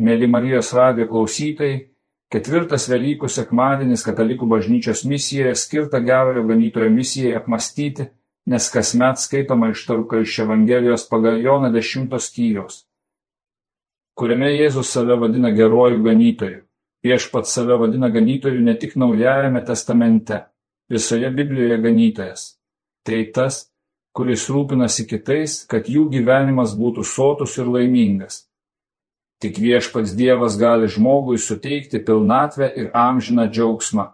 Mėly Marijos radijo klausytojai, ketvirtas Velykų sekmadienis Katalikų bažnyčios misijoje skirta gerojo ganytojo misijai apmastyti, nes kasmet skaitoma ištrauka iš Evangelijos pagal Joną 10 skyriaus, kuriame Jėzus save vadina geruoju ganytoju. Viešpat save vadina ganytoju ne tik Naujajame testamente, visoje Biblijoje ganytojas. Tai tas, kuris rūpinasi kitais, kad jų gyvenimas būtų sotus ir laimingas Tik viešpats Dievas gali žmogui suteikti pilnatvę ir amžiną džiaugsmą.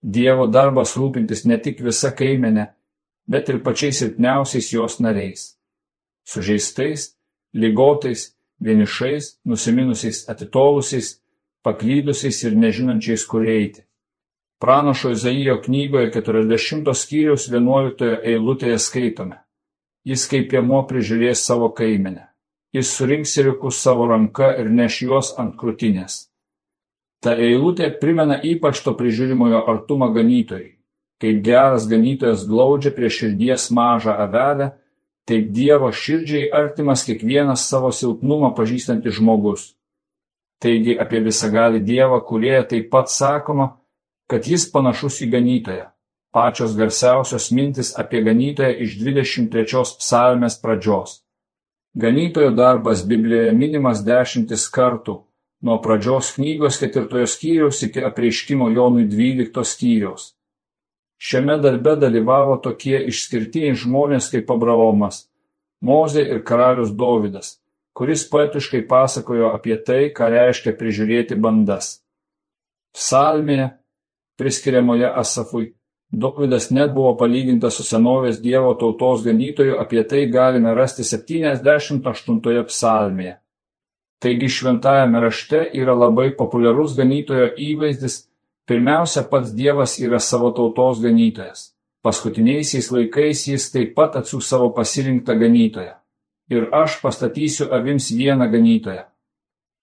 Dievo darbas rūpintis ne tik visa kaimenė, bet ir pačiais silpniausiais jos nariais. Sužeistais, lygotais, vienišais, nusiminusiais, atitolusiais, paklydusiais ir nežinančiais, kur eiti. Pranašo Izaijo knygoje 40 skyriaus 11 eilutėje skaitome. Jis kaip piemo prižiūrės savo kaimenę jis surinks ėriukus savo ranka ir neš juos ant krūtinės. Ta eilutė primena ypač to prižiūrimojo artumą ganytojui. Kaip geras ganytojas glaudžia prie širdies mažą avelę, taip Dievo širdžiai artimas kiekvienas savo silpnumą pažįstantis žmogus. Taigi apie visagalį Dievą, kurie taip pat sakoma, kad jis panašus į ganytoją. Pačios garsiausios mintis apie ganytoją iš 23 psalmės pradžios. Ganytojo darbas Biblijoje minimas dešimtis kartų, nuo pradžios knygos ketvirtojo skyriaus iki apreiškimo Jonui dvylikto skyriaus. Šiame darbe dalyvavo tokie išskirtiniai žmonės kaip Abraomas, Mozė ir karalius Dovydas, kuris poetiškai pasakojo apie tai, ką reiškia prižiūrėti bandas. Psalmėje, priskiriamoje Asafui, Dovydas net buvo palygintas su senovės Dievo tautos ganytoju, apie tai galime rasti 78 psalmėje. Taigi šventajame rašte yra labai populiarus ganytojo įvaizdis, pirmiausia pats Dievas yra savo tautos ganytojas. Paskutiniaisiais laikais jis taip pat atsiūs savo pasirinktą ganytoją. Ir aš pastatysiu avims vieną ganytoją.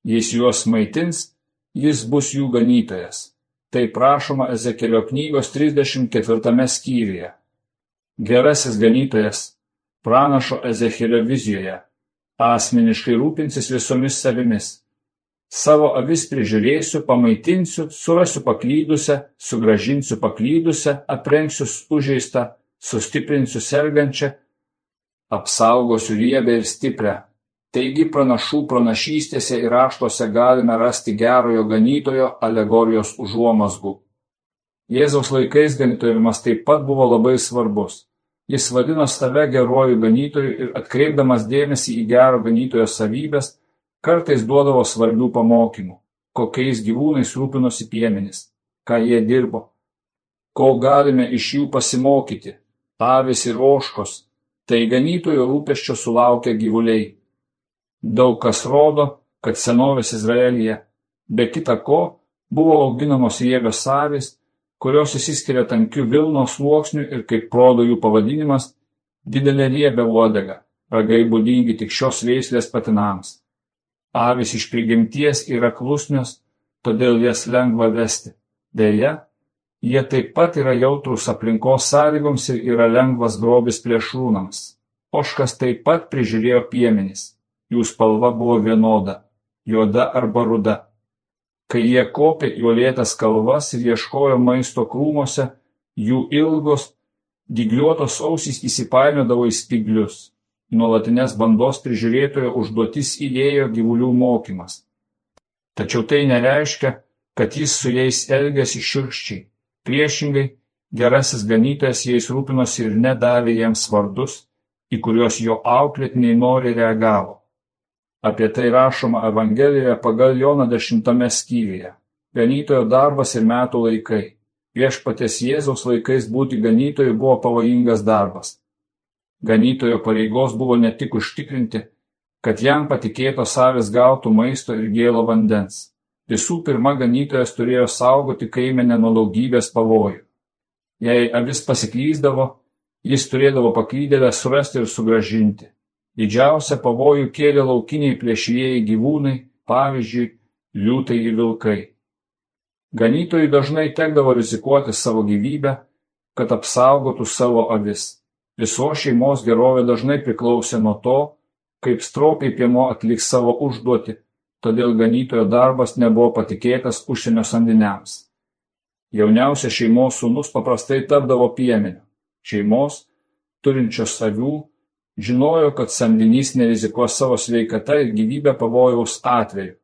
Jis juos maitins, jis bus jų ganytojas Tai prašoma Ezekelio knygos 34 skyriuje. Gerasis ganytojas pranašo Ezekelio vizijoje asmeniškai rūpinsis visomis savimis. Savo avis prižiūrėsiu, pamaitinsiu, surasiu paklydusią, sugražinsiu paklydusią, aprengsiu sužeistą, sustiprinsiu sergančią, apsaugosiu riebę ir stiprią, Taigi pranašų pranašystėse ir raštuose galime rasti gerojo ganytojo alegorijos užuomasgų. Jėzaus laikais ganytojimas taip pat buvo labai svarbus. Jis vadino save geruoju ganytoju ir atkreipdamas dėmesį į gero ganytojo savybės, kartais duodavo svarbių pamokymų, kokiais gyvūnais rūpinosi piemenis, ką jie dirbo, ko galime iš jų pasimokyti, avis ir oškos, tai ganytojo rūpeščio sulaukia gyvuliai. Daug kas rodo, kad senovės Izraelyje, be kita ko, buvo auginamos jėgos avys, kurios įsiskiria tankiu Vilnos sluoksniu ir, kaip rodo jų pavadinimas, didelė riebė uodega, ragai būdingi tik šios veislės patinams. Avis iš prigimties yra klusnios, todėl jas lengva vesti. Deja, jie taip pat yra jautrus aplinkos sąlygoms ir yra lengvas grobis plėšrūnams. Oškas taip pat prižiūrėjo piemenis jų spalva buvo vienoda – juoda arba ruda. Kai jie kopė į uolėtas kalvas ir ieškojo maisto krūmose, jų ilgos, dygliuotos ausys įsipainiodavo į spiglius. Nuolatinės bandos prižiūrėtojo užduotis įėjo gyvulių mokymas. Tačiau tai nereiškia, kad jis su jais elgėsi šiurkščiai. Priešingai, gerasis ganytojas jais rūpinosi ir nedavė jiems vardus, į kuriuos jo auklėtiniai nori reagavo. Apie tai rašoma Evangelijoje pagal Joną dešimtame skyriuje. Ganytojo darbas ir metų laikai. Viešpatės Jėzaus laikais būti ganytoju buvo pavojingas darbas. Ganytojo pareigos buvo ne tik užtikrinti, kad jam patikėtos savės gautų maisto ir gėlo vandens. Visų pirma, ganytojas turėjo saugoti kaimenę nuo daugybės pavojų. Jei avis pasiklyzdavo, jis turėdavo paklydėlę surasti ir sugražinti. Didžiausią pavojų kėlė laukiniai plėšrieji gyvūnai, pavyzdžiui, liūtai ir vilkai. Ganytojui dažnai tekdavo rizikuoti savo gyvybę, kad apsaugotų savo avis. Viso šeimos gerovė dažnai priklausė nuo to, kaip stropiai piemo atliks savo užduotį, todėl ganytojo darbas nebuvo patikėtas užsienio samdiniams. Jauniausias šeimos sūnus paprastai tapdavo piemeniu. Šeimos, turinčios savių, žinojo, kad samdinys nerizikuos savo sveikata ir gyvybę pavojaus atveju.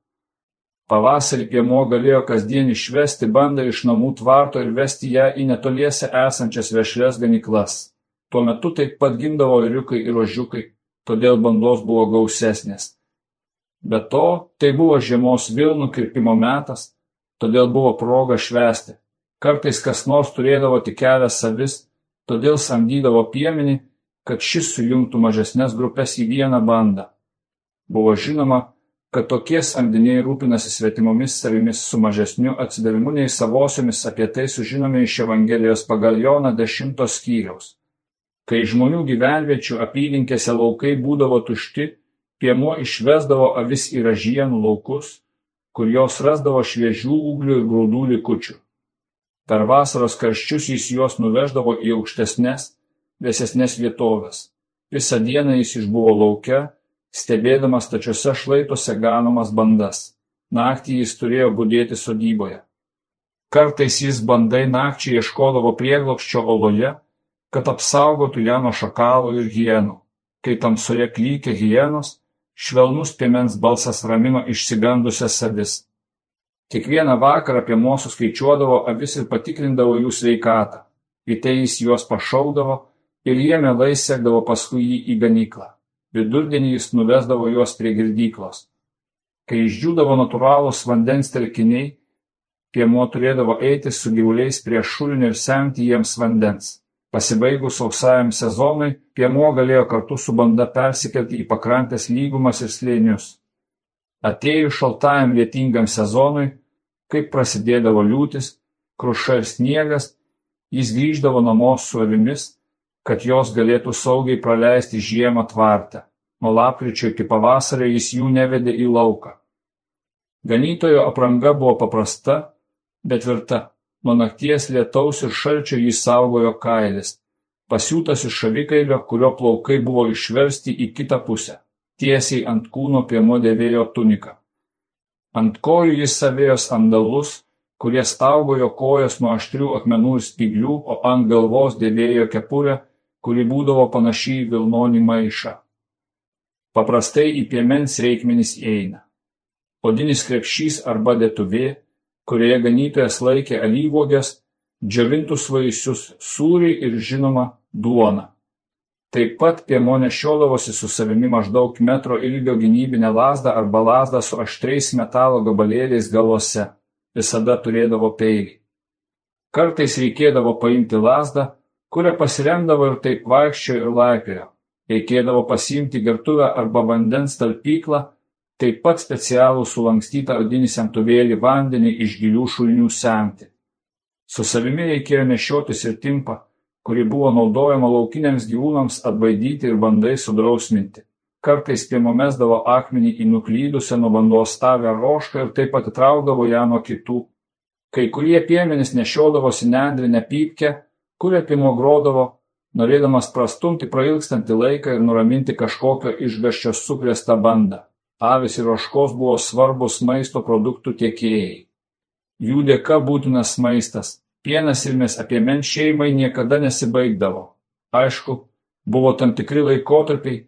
Pavasarį piemuo galėjo kasdien išvesti bandą iš namų tvarto ir vesti ją į netoliese esančias vešlias ganyklas. Tuo metu taip pat gimdavo iriukai ir ožiukai, todėl bandos buvo gausesnės. Be to, tai buvo žiemos vilnų kirpimo metas, todėl buvo proga švesti. Kartais kas nors turėdavo tik kelias savis, todėl samdydavo piemenį, kad šis sujungtų mažesnės grupės į vieną bandą. Buvo žinoma, kad tokie samdiniai rūpinasi svetimomis savimis su mažesniu atsidavimu nei savosiomis apie tai sužinome iš Evangelijos pagal Joną dešimtos skyriaus. Kai žmonių gyvenviečių apylinkėse laukai būdavo tušti, piemuo išvesdavo avis į ražienų laukus, kur jos rasdavo šviežių ūglių ir grūdų likučių. Per vasaros karščius jis juos nuveždavo į aukštesnės, vėsesnės vietovės. Visą dieną jis išbuvo laukia, stebėdamas stačiuose šlaituose ganomas bandas. Naktį jis turėjo budėti sodyboje. Kartais jis bandai nakčiai ieškodavo prieglopščio oloje, kad apsaugotų ją nuo šakalų ir hienų. Kai tamsoje klykė hienos, švelnus piemens balsas ramino išsigandusias avis. Kiekvieną vakarą mūsų skaičiuodavo avis ir patikrindavo jų sveikatą. Ryte jis juos pašaudavo ir jie mielai sekdavo paskui jį į ganyklą. Vidurdienį jis nuvesdavo juos prie girdyklos. Kai išdžiūdavo natūralūs vandens telkiniai, piemuo turėdavo eiti su gyvuliais prie šulinio ir semti jiems vandens. Pasibaigus sausajam sezonui, piemuo galėjo kartu su banda persikelti į pakrantės lygumas ir slėnius. Atėjus šaltajam vietingam sezonui, kaip prasidėdavo liūtis, kruša ir sniegas, jis grįždavo namo su avimis kad jos galėtų saugiai praleisti žiemą tvarte. Nuo lapkričio iki pavasario jis jų nevedė į lauką. Ganytojo apranga buvo paprasta, bet tvirta. Nuo nakties lietaus ir šalčio jį saugojo kailis, pasiūtas iš šavikailio, kurio plaukai buvo išversti į kitą pusę. Tiesiai ant kūno piemo dėvėjo tuniką. Ant kojų jis savėjo sandalus, kurie saugojo kojas nuo aštrių akmenų ir spyglių, o ant galvos dėvėjo kepurę, kuri būdavo panaši į vilnonį maišą. Paprastai į piemens reikmenis įeina. Odinis krepšys arba dėtuvė, kurioje ganytojas laikė alyvogės, džiovintus vaisius, sūrį ir žinoma duoną. Taip pat piemo nešiodavosi su savimi maždaug metro ilgio gynybinę lasdą arba lasdą su aštriais metalo gabalėliais galuose. Visada turėdavo peilį. Kartais reikėdavo paimti lasdą kuria pasiremdavo ir taip vaikščiojo ir laipiojo. Reikėdavo pasiimti gertuvę arba vandens talpyklą, taip pat specialų sulankstytą odinį semtuvėlį vandenį iš gilių šulinių semti. Su savimi reikėjo nešiotis ir timpą, kuri buvo naudojama laukiniams gyvūnams atbaidyti ir bandai sudrausminti. Kartais piemo mesdavo akmenį į nuklydusią nuo bandos stavę rošką ir taip atitraukdavo ją nuo kitų. Kai kurie piemenys nešiodavosi nendrinę pypkę, kur apimo grodavo, norėdamas prastumti prailgstantį laiką ir nuraminti kažkokio išgaščio sukrėstą bandą. Avis ir oškos buvo svarbus maisto produktų tiekėjai. Jų dėka būtinas maistas, pienas ir mes apie men šeimai niekada nesibaigdavo. Aišku, buvo tam tikri laikotarpiai,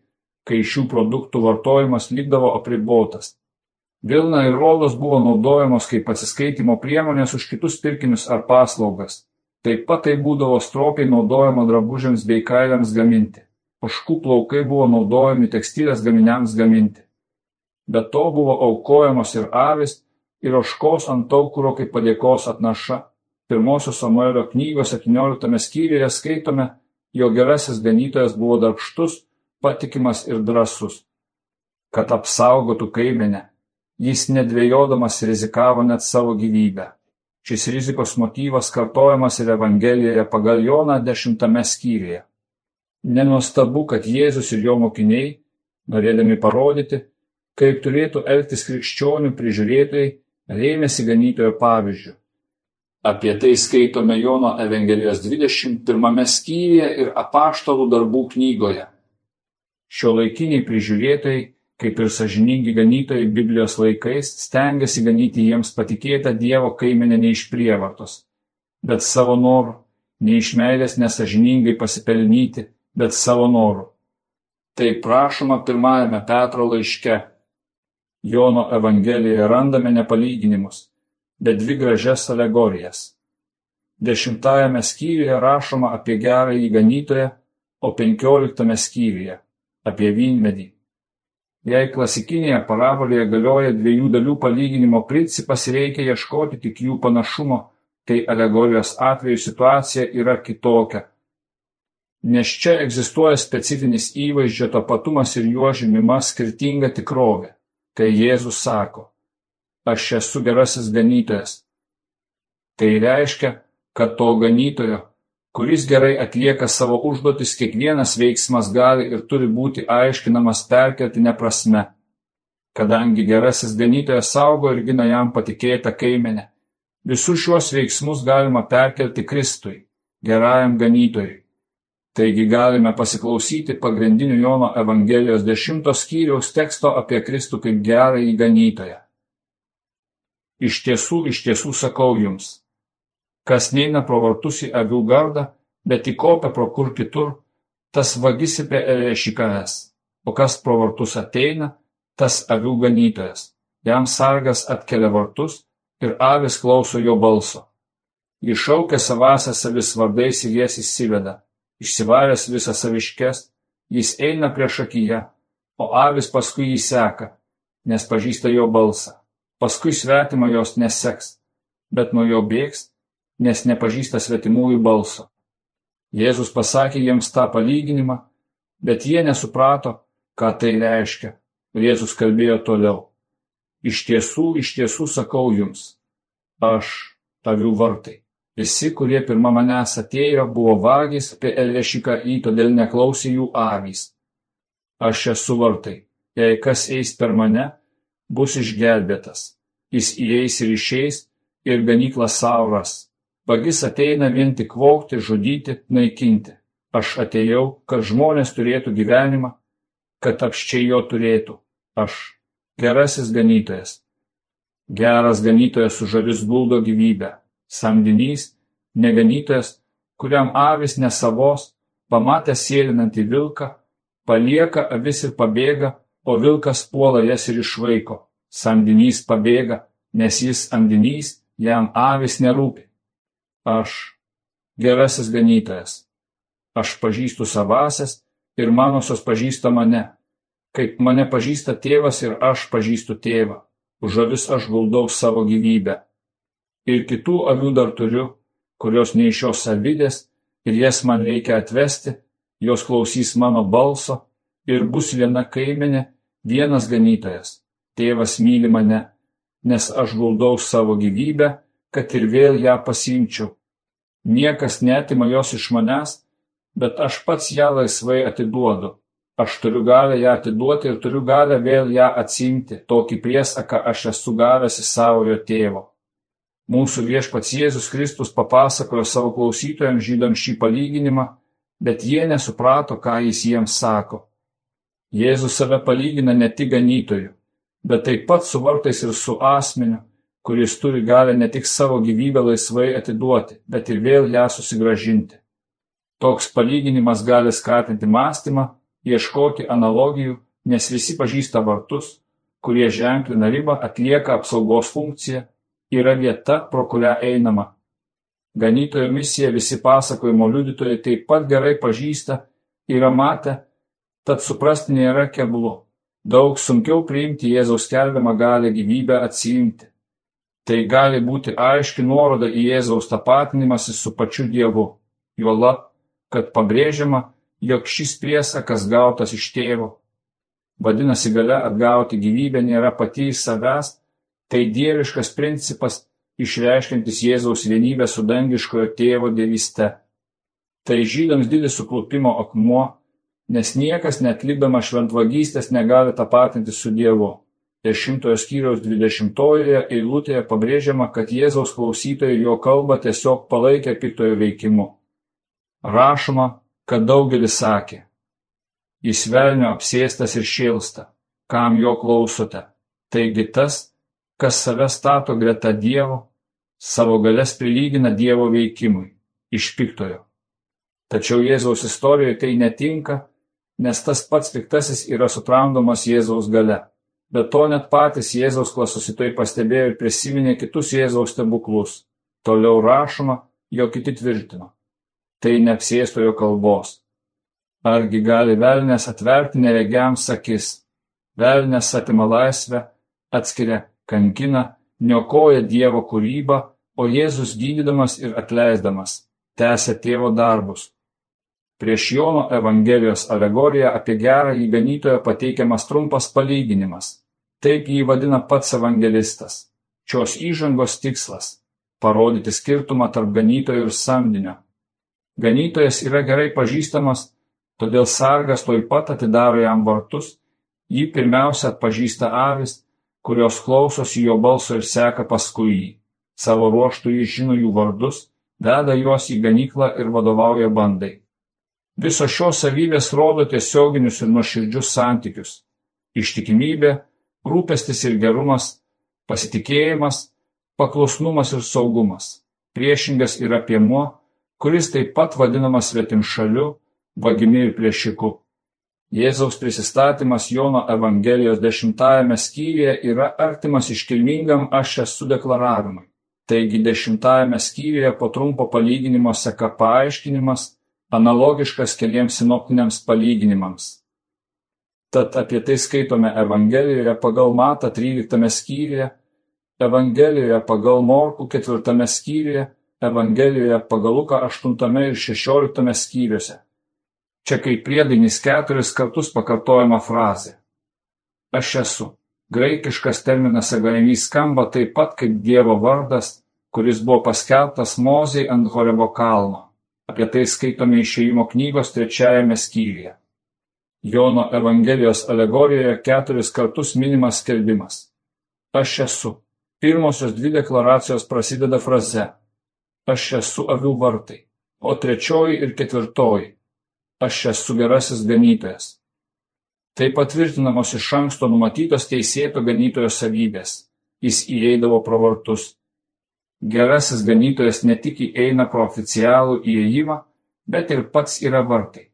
kai šių produktų vartojimas likdavo apribotas. Vilna ir rolos buvo naudojamos kaip atsiskaitimo priemonės už kitus pirkinius ar paslaugas. Taip pat tai būdavo stropiai naudojama drabužiams bei kailiams gaminti. Oškų plaukai buvo naudojami tekstilės gaminiams gaminti. Be to buvo aukojamos ir avis, ir oškos ant aukuro kaip padėkos atnaša. Pirmosios Samuelio knygos 17 skyriuje skaitome, jo gerasis ganytojas buvo darbštus, patikimas ir drasus. Kad apsaugotų kaimenę, jis nedvėjodamas rizikavo net savo gyvybę. Šis rizikos motyvas kartojamas ir Evangelijoje pagal Joną dešimtame skyriuje. Nenuostabu, kad Jėzus ir jo mokiniai, norėdami parodyti, kaip turėtų elgtis krikščionių prižiūrėtojai, rėmėsi ganytojo pavyzdžių. Apie tai skaitome Jono Evangelijos 21 skyriuje ir apaštalų darbų knygoje. Šio laikiniai prižiūrėtojai kaip ir sažiningi ganytojai Biblijos laikais, stengiasi ganyti jiems patikėtą Dievo kaimenę ne iš prievartos, bet savo norų, ne iš meilės nesažiningai pasipelnyti, bet savo norų. Tai prašoma pirmajame Petro laiške. Jono Evangelijoje randame nepalyginimus, bet dvi gražias alegorijas. Dešimtajame skyriuje rašoma apie gerąjį ganytoją, o penkioliktame skyriuje apie vynmedį. Jei klasikinėje parabolėje galioja dviejų dalių palyginimo principas, reikia ieškoti tik jų panašumo, tai alegorijos atveju situacija yra kitokia. Nes čia egzistuoja specifinis įvaizdžio tapatumas ir jo žymima skirtinga tikrovė, kai Jėzus sako, aš esu gerasis ganytojas. Tai reiškia, kad to ganytojo, kuris gerai atlieka savo užduotis, kiekvienas veiksmas gali ir turi būti aiškinamas perkeltinė prasme, kadangi gerasis ganytojas saugo ir gina jam patikėtą kaimenę. Visus šiuos veiksmus galima perkelti Kristui, gerajam ganytojui. Taigi galime pasiklausyti pagrindinių Jono Evangelijos dešimtos skyriaus teksto apie Kristų kaip gerąjį ganytoją. Iš tiesų, iš tiesų sakau jums, kas neina pro vartus į avių gardą, bet įkopia pro kur kitur, tas vagisi prie ėšikas, o kas pro vartus ateina, tas avių ganytojas. Jam sargas atkelia vartus ir avis klauso jo balso. Iššaukia savasias avis vardais ir jas įsiveda. Išsivaręs visas saviškes, jis eina prieš akiją, o avis paskui jį seka, nes pažįsta jo balsą. Paskui svetima jos neseks, bet nuo jo bėgs nes nepažįsta svetimųjų balso. Jėzus pasakė jiems tą palyginimą, bet jie nesuprato, ką tai reiškia. Ir Jėzus kalbėjo toliau. Iš tiesų, iš tiesų sakau jums, aš tavių vartai. Visi, kurie pirmą manęs atėjo, buvo vagys apie Elėšiką į, todėl neklausė jų avys. Aš esu vartai. Jei kas eis per mane, bus išgelbėtas. Jis įeis ir išeis ir ganyklą sauras. Vagis ateina vien tik vogti, žudyti, naikinti. Aš atėjau, kad žmonės turėtų gyvenimą, kad apščiai jo turėtų. Aš gerasis ganytojas. Geras ganytojas sužavis guldo gyvybę. Samdinys, neganytojas, kuriam avis nesavos, pamatęs sėlinantį vilką, palieka avis ir pabėga, o vilkas puola jas ir išvaiko. Samdinys pabėga, nes jis samdinys, jam avis nerūpi. Aš, gerasis ganytojas, aš pažįstu savasias ir manosios pažįsta mane, kaip mane pažįsta tėvas ir aš pažįstu tėvą, už avis aš guldau savo gyvybę. Ir kitų avių dar turiu, kurios nei šios savidės ir jas man reikia atvesti, jos klausys mano balso ir bus viena kaimenė, vienas ganytojas. Tėvas myli mane, nes aš guldau savo gyvybę kad ir vėl ją pasiimčiau. Niekas netima jos iš manęs, bet aš pats ją laisvai atiduodu. Aš turiu galę ją atiduoti ir turiu galę vėl ją atsimti. Tokį priesaką aš esu gavęs į savojo tėvo. Mūsų viešpats Jėzus Kristus papasakojo savo klausytojams žydams šį palyginimą, bet jie nesuprato, ką jis jiems sako. Jėzus save palygina ne tik ganytoju, bet taip pat su vartais ir su asmeniu, kuris turi galę ne tik savo gyvybę laisvai atiduoti, bet ir vėl ją susigražinti. Toks palyginimas gali skatinti mąstymą, ieškoti analogijų, nes visi pažįsta vartus, kurie ženklina ribą, atlieka apsaugos funkciją, yra vieta, pro kurią einama. Ganytojo misiją visi pasakojimo liudytojai taip pat gerai pažįsta, yra matę, tad suprasti nėra keblu. Daug sunkiau priimti Jėzaus skelbiamą galę gyvybę atsiimti. Tai gali būti aiški nuoroda į Jėzaus tapatinimąsi su pačiu Dievu, juolab, kad pabrėžiama, jog šis priesakas gautas iš tėvo. Vadinasi, gale atgauti gyvybę nėra pati į savęs, tai dieviškas principas išreiškintis Jėzaus vienybę su dangiškojo tėvo dievyste. Tai žydams didis suklupimo akmuo, nes niekas netlikdama šventvagystės negali tapatinti su Dievu. 10 skyriaus 20 eilutėje pabrėžiama, kad Jėzaus klausytojai jo kalbą tiesiog palaikė piktojo veikimu. Rašoma, kad daugelis sakė, jis velnio apsėstas ir šėlsta, kam jo klausote. Taigi tas, kas save stato greta Dievo, savo galės prilygina Dievo veikimui iš piktojo. Tačiau Jėzaus istorijoje tai netinka, nes tas pats piktasis yra sutramdomas Jėzaus gale. Bet to net patys Jėzaus klasusitojai pastebėjo ir prisiminė kitus Jėzaus stebuklus. Toliau rašoma, jo kiti tvirtino. Tai neapsėstojo kalbos. Argi gali velnės atverti neregiams akis? Velnės atima laisvę, atskiria, kankina, niokoja Dievo kūrybą, o Jėzus gydydamas ir atleisdamas tęsia tėvo darbus. Prieš Jono Evangelijos alegoriją apie gerą įganytoją pateikiamas trumpas palyginimas. Taip jį vadina pats evangelistas. Šios įžangos tikslas - parodyti skirtumą tarp ganytojo ir samdinio. Ganytojas yra gerai pažįstamas Todėl sargas tuoj pat atidaro jam vartus, jį pirmiausia atpažįsta avis, kurios klausosi jo balso ir seka paskui jį. Savo ruoštų jis žino jų vardus, veda juos į ganyklą ir vadovauja bandai. Visos šios savybės rodo tiesioginius ir nuoširdžius santykius - ištikimybė, rūpestis ir gerumas, pasitikėjimas, paklusnumas ir saugumas. Priešingas yra piemuo, kuris taip pat vadinamas svetimšaliu, vagimi ir plėšiku. Jėzaus prisistatymas Jono Evangelijos dešimtajame skyriuje yra artimas iškilmingam aš esu deklaravimui. Taigi dešimtajame skyriuje po trumpo palyginimo seka paaiškinimas, analogiškas keliems sinoptiniams palyginimams. Tad apie tai skaitome Evangelijoje pagal Mata 13 skyriuje, Evangelijoje pagal Morkų 4 skyriuje, Evangelijoje pagal Luką 8 ir 16 skyriuose. Čia kaip priedainis keturis kartus pakartojama frazė. Aš esu. Graikiškas terminas agaimys skamba taip pat kaip Dievo vardas, kuris buvo paskelbtas Mozei ant Horebo kalno. Apie tai skaitome išėjimo knygos trečiajame skyriuje. Jono Evangelijos alegorijoje keturis kartus minimas skelbimas. Aš esu. Pirmosios dvi deklaracijos prasideda fraze. Aš esu avių vartai. O trečioji ir ketvirtoji aš esu gerasis ganytojas. Tai patvirtinamos iš anksto numatytos teisėto ganytojo savybės. Jis įeidavo pro vartus. Gerasis ganytojas ne tik įeina pro oficialų įėjimą, bet ir pats yra vartai.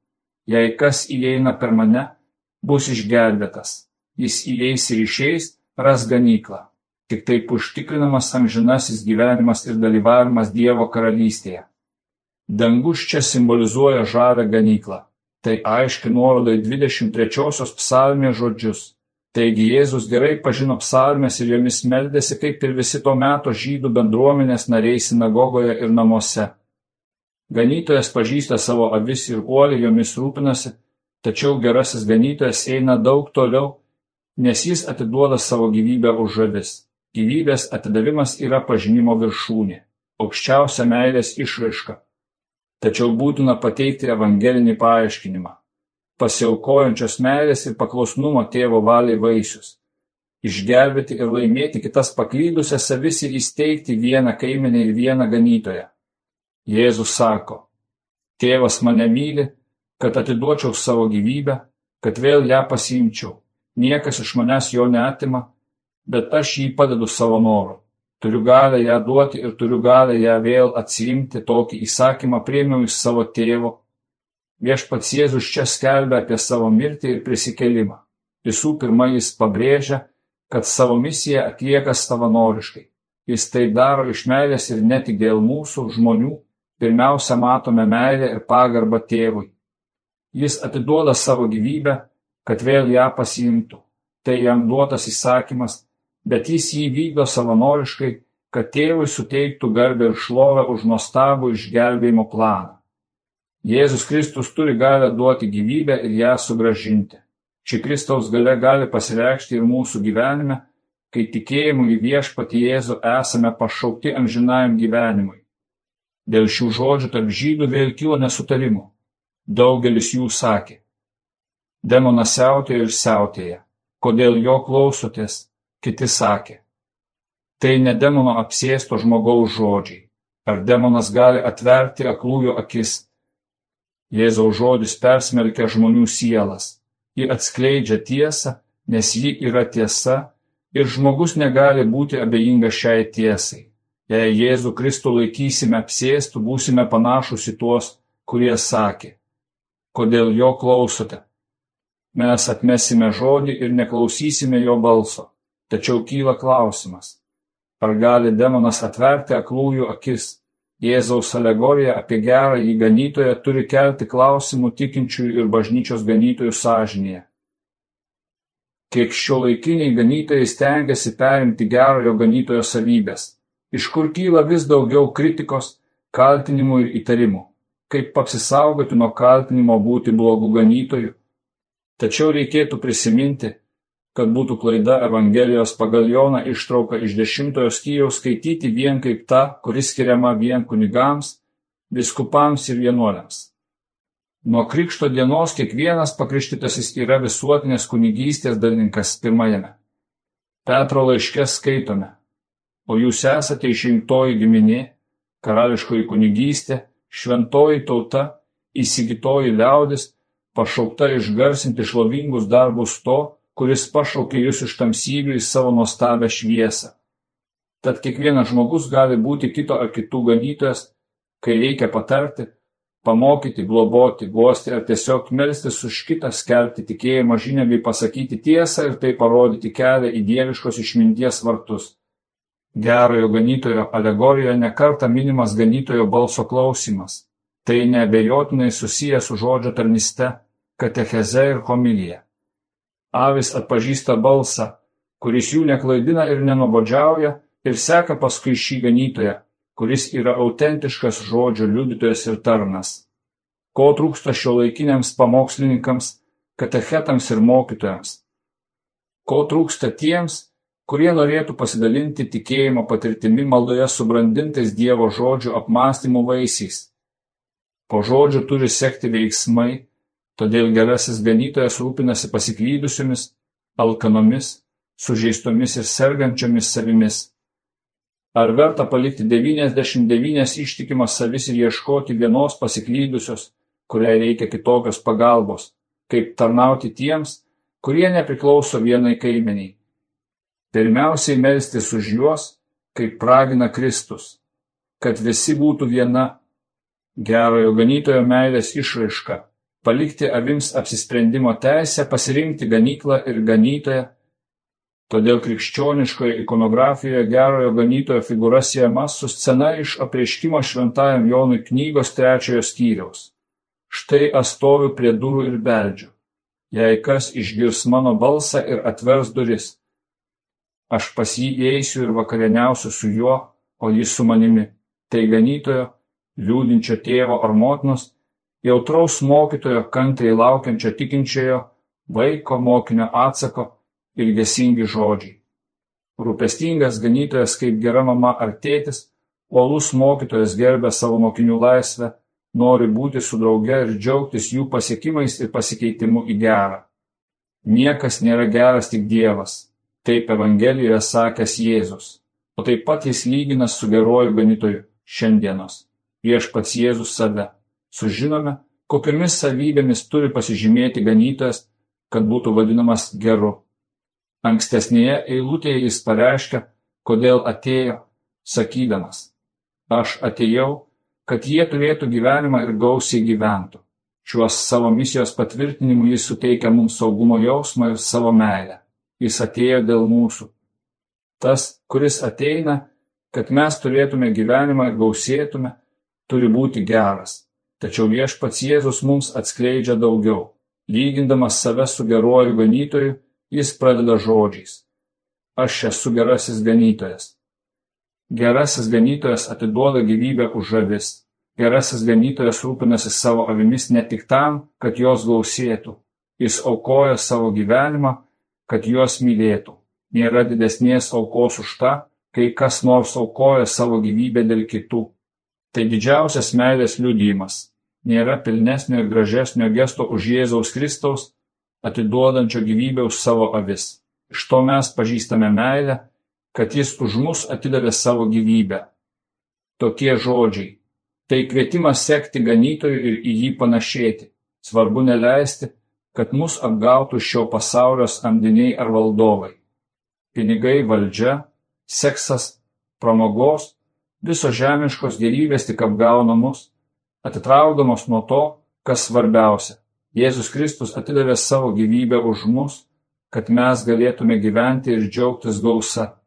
Jei kas įeina per mane, bus išgelbėtas. Jis įeis ir išeis, ras ganyklą. Tik taip užtikrinamas amžinasis gyvenimas ir dalyvavimas Dievo karalystėje. Dangus čia simbolizuoja žavę ganyklą. Tai aiški nuoroda į 23-osios psalmės žodžius. Taigi Jėzus gerai pažino psalmės ir jomis meldėsi kaip ir visi to meto žydų bendruomenės nariai sinagogoje ir namuose. Ganytojas pažįsta savo avis ir uoliai jomis rūpinasi, tačiau gerasis ganytojas eina daug toliau, nes jis atiduoda savo gyvybę už žavis. Gyvybės atidavimas yra pažinimo viršūnė, aukščiausia meilės išraiška Tačiau būtina pateikti evangelinį paaiškinimą - pasiaukojančios meilės ir paklusnumo tėvo valiai vaisius - išgelbėti ir laimėti kitas paklydusias savis ir įsteigti vieną kaimenę ir vieną ganytoją. Jėzus sako, tėvas mane myli, kad atiduočiau savo gyvybę, kad vėl ją pasiimčiau. Niekas iš manęs jo neatima, bet aš jį padedu savo noru. Turiu galę ją duoti ir turiu galę ją vėl atsiimti, tokį įsakymą priėmiau iš savo tėvo. Viešpats Jėzus čia skelbia apie savo mirtį ir prisikelimą. Visų pirma, jis pabrėžia, kad savo misiją atlieka savanoriškai. Jis tai daro iš meilės ir ne tik dėl mūsų žmonių, pirmiausia matome meilę ir pagarbą tėvui. Jis atiduoda savo gyvybę, kad vėl ją pasiimtų. Tai jam duotas įsakymas bet jis jį vykdo savanoriškai, kad tėvui suteiktų garbę ir šlovę už nuostabų išgelbėjimo planą. Jėzus Kristus turi galę duoti gyvybę ir ją sugražinti. Ši Kristaus gale gali pasireikšti ir mūsų gyvenime, kai tikėjimu į viešpatį Jėzų esame pašaukti amžinajam gyvenimui. Dėl šių žodžių tarp žydų vėl kilo nesutarimų. Daugelis jų sakė, demonas siautėja ir siautėja, kodėl jo klausotės, Kiti sakė, tai ne demono apsėsto žmogaus žodžiai. Ar demonas gali atverti aklųjų akis? Jėzaus žodis persmelkia žmonių sielas. Ji atskleidžia tiesą, nes ji yra tiesa ir žmogus negali būti abejingas šiai tiesai. Jei Jėzų Kristų laikysime apsėstų, būsime panašus į tuos, kurie sakė, kodėl jo klausote. Mes atmesime žodį ir neklausysime jo balso. Tačiau kyla klausimas, ar gali demonas atverti aklųjų akis? Jėzaus alegorija apie gerą įganytoją turi kelti klausimų tikinčiųjų ir bažnyčios ganytojų sąžinėje kiek šiuolaikiniai ganytojai stengiasi perimti gerojo ganytojo savybes, iš kur kyla vis daugiau kritikos, kaltinimų ir įtarimų, kaip apsisaugoti nuo kaltinimo būti blogų ganytojų. Tačiau reikėtų prisiminti, kad būtų klaida Evangelijos pagal Joną ištrauką iš dešimtojo skyriaus skaityti vien kaip ta, kuris skiriama vien kunigams, biskupams ir vienuoliams. Nuo krikšto dienos kiekvienas pakrikštytasis yra visuotinės kunigystės dalininkas pirmajame. Petro laiške skaitome, o jūs esate išrinktoji giminė, karališkoji kunigystė, šventoji tauta, įsigytoji liaudis, pašaukta išgarsinti šlovingus darbus to, kuris pašaukė jūs iš tamsybių į savo nuostabę šviesą. Tad kiekvienas žmogus gali būti kito ar kitų ganytojas, kai reikia patarti, pamokyti, globoti, guosti ar tiesiog melstis už kitą, skelbti tikėjimo žinią bei pasakyti tiesą ir tai parodyti kelią į dieviškos išminties vartus. Gerojo ganytojo alegorijoje nekarta minimas ganytojo balso klausimas. Tai nebejotinai susijęs su žodžio tarnyste, katecheze ir homilija. Avis atpažįsta balsą, kuris jų neklaidina ir nenobodžiauja ir seka paskui šį ganytoją, kuris yra autentiškas žodžio liudytojas ir tarnas. Ko trūksta šio laikiniams pamokslininkams, katechetams ir mokytojams? Ko trūksta tiems, kurie norėtų pasidalinti tikėjimo patirtimi maldoje subrandintais Dievo žodžių apmąstymų vaisiais. Po žodžių turi sekti veiksmai, todėl gerasis ganytojas rūpinasi pasiklydusiomis, alkanomis, sužeistomis ir sergančiomis savimis. Ar verta palikti 99 ištikimas savis ir ieškoti vienos pasiklydusios, kuriai reikia kitokios pagalbos, kaip tarnauti tiems, kurie nepriklauso vienai kaimeniai. Pirmiausiai melstis už juos, kaip pragina Kristus, kad visi būtų viena gerojo ganytojo meilės išraiška, palikti avims apsisprendimo teisę, pasirinkti ganyklą ir ganytoją Todėl krikščioniškoje ikonografijoje gerojo ganytojo figūra siejama su scena iš apreiškimo šventajam Jonui knygos trečiojo skyriaus. Štai astoviu prie durų ir beldžiu. Jei kas išgirs mano balsą ir atvers duris, aš pas jį eisiu ir vakarieniausiu su juo, o jis su manimi. Tai ganytojo, liūdinčio tėvo ar motinos, jautraus mokytojo, kantriai laukiančio tikinčiojo, vaiko mokinio atsako ilgesingi žodžiai. Rūpestingas ganytojas kaip gera mama ar tėtis, uolus mokytojas gerbė savo mokinių laisvę, nori būti su drauge ir džiaugtis jų pasiekimais ir pasikeitimu į gerą. Niekas nėra geras tik Dievas, taip Evangelijoje sakęs Jėzus, o taip pat jis lygina su geruoju ganytoju šiandienos. Prieš pats Jėzus save. Sužinome, kokiamis savybėmis turi pasižymėti ganytojas, kad būtų vadinamas geru. Ankstesnėje eilutėje jis pareiškia, kodėl atėjo, sakydamas, aš atėjau, kad jie turėtų gyvenimą ir gausiai gyventų. Šiuos savo misijos patvirtinimu jis suteikia mums saugumo jausmą ir savo meilę. Jis atėjo dėl mūsų. Tas, kuris ateina, kad mes turėtume gyvenimą ir gausėtume, turi būti geras. Tačiau viešpats Jėzus mums atskleidžia daugiau, lygindamas save su geruoju ganytoju Jis pradeda žodžiais. Aš esu gerasis ganytojas. Gerasis ganytojas atiduoda gyvybę už žavis. Gerasis ganytojas rūpinasi savo avimis ne tik tam, kad jos gausėtų. Jis aukoja savo gyvenimą, kad juos mylėtų. Nėra didesnės aukos už tą, kai kas nors aukoja savo gyvybę dėl kitų. Tai didžiausias meilės liudymas. Nėra pilnesnio ir gražesnio gesto už Jėzaus Kristaus atiduodančio gyvybę už savo avis. Iš to mes pažįstame meilę, kad jis už mus atidavė savo gyvybę. Tokie žodžiai. Tai kvietimas sekti ganytojui ir į jį panašėti. Svarbu neleisti, kad mus apgautų šio pasaulio samdiniai ar valdovai. Pinigai, valdžia, seksas, pramogos, visos žemiškos gerybės tik apgauna mus, atitraukdamos nuo to, kas svarbiausia. Jėzus Kristus atidavė savo gyvybę už mus, kad mes galėtume gyventi ir džiaugtis gausa.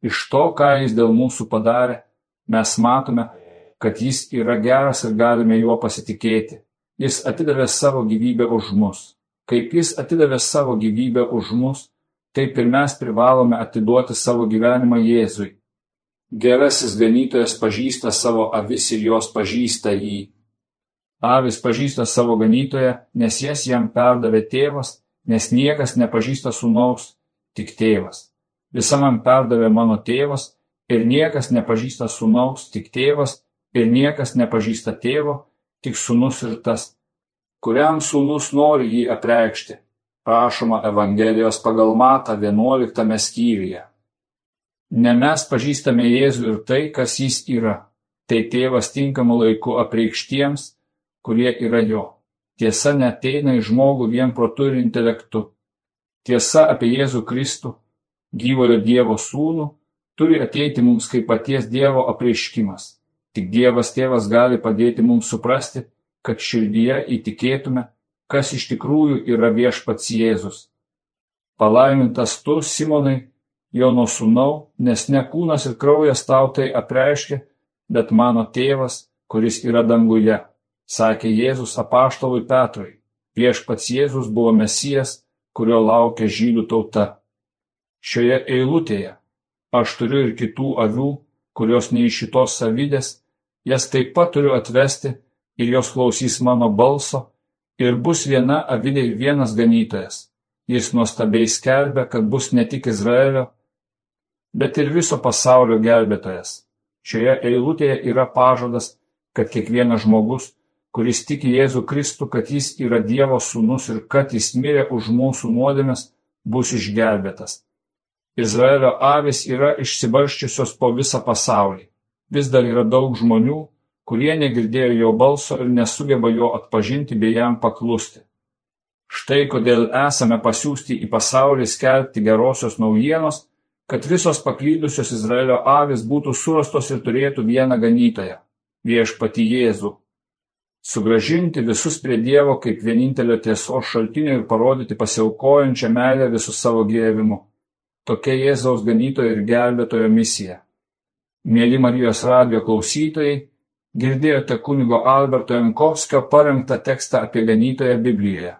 Iš to, ką jis dėl mūsų padarė, mes matome, kad jis yra geras ir galime juo pasitikėti. Jis atidavė savo gyvybę už mus. Kaip jis atidavė savo gyvybę už mus, taip ir mes privalome atiduoti savo gyvenimą Jėzui. Gerasis ganytojas pažįsta savo avis ir jos pažįsta jį. Avis pažįsta savo ganytoją, nes jas jam perdavė tėvas, nes niekas nepažįsta sūnaus, tik tėvas. Visa man perdavė mano tėvas ir niekas nepažįsta sūnaus, tik tėvas ir niekas nepažįsta tėvo, tik sūnus ir tas, kuriam sūnus nori jį apreikšti, prašoma Evangelijos pagal Matą 11 skyriuje. Ne mes pažįstame Jėzų ir tai, kas jis yra, tai tėvas tinkamu laiku apreikštiems, kurie yra jo. Tiesa neteina į žmogų vien protu ir intelektu. Tiesa apie Jėzų Kristų, gyvojo Dievo sūnų, turi ateiti mums kaip paties Dievo apreiškimas. Tik Dievas tėvas gali padėti mums suprasti, kad širdyje įtikėtume, kas iš tikrųjų yra viešpats Jėzus. Palaimintas tu, Simonai, Jono sūnau, nes ne kūnas ir kraujas tau tai apreiškia, bet mano tėvas, kuris yra danguje, sakė Jėzus apaštalui Petrui. Viešpats Jėzus buvo mesijas, kurio laukia žydų tauta. Šioje eilutėje aš turiu ir kitų avių, kurios ne iš šitos savydės, jas taip pat turiu atvesti ir jos klausys mano balso ir bus viena avidė ir vienas ganytojas. Jis nuostabiai skelbia, kad bus ne tik Izraelio, bet ir viso pasaulio gelbėtojas. Šioje eilutėje yra pažadas, kad kiekvienas žmogus, kuris tiki Jėzų Kristų, kad jis yra Dievo sūnus ir kad jis mirė už mūsų nuodėmes, bus išgelbėtas. Izraelio avis yra išsibarščiusios po visą pasaulį vis dar yra daug žmonių, kurie negirdėjo jo balso ir nesugeba jo atpažinti bei jam paklusti. Štai kodėl esame pasiūsti į pasaulį skelbti gerosios naujienos, kad visos paklydusios Izraelio avis būtų surastos ir turėtų vieną ganytoją - viešpati Jėzų. Sugražinti visus prie Dievo kaip vienintelio tiesos šaltinio ir parodyti pasiaukojančią meilę visų savo gyvimu. Tokia Jėzaus ganytojo ir gelbėtojo misija. Mėly Marijos radijo klausytojai, girdėjote kunigo Alberto Jankovskio parengtą tekstą apie ganytoją Biblijoje.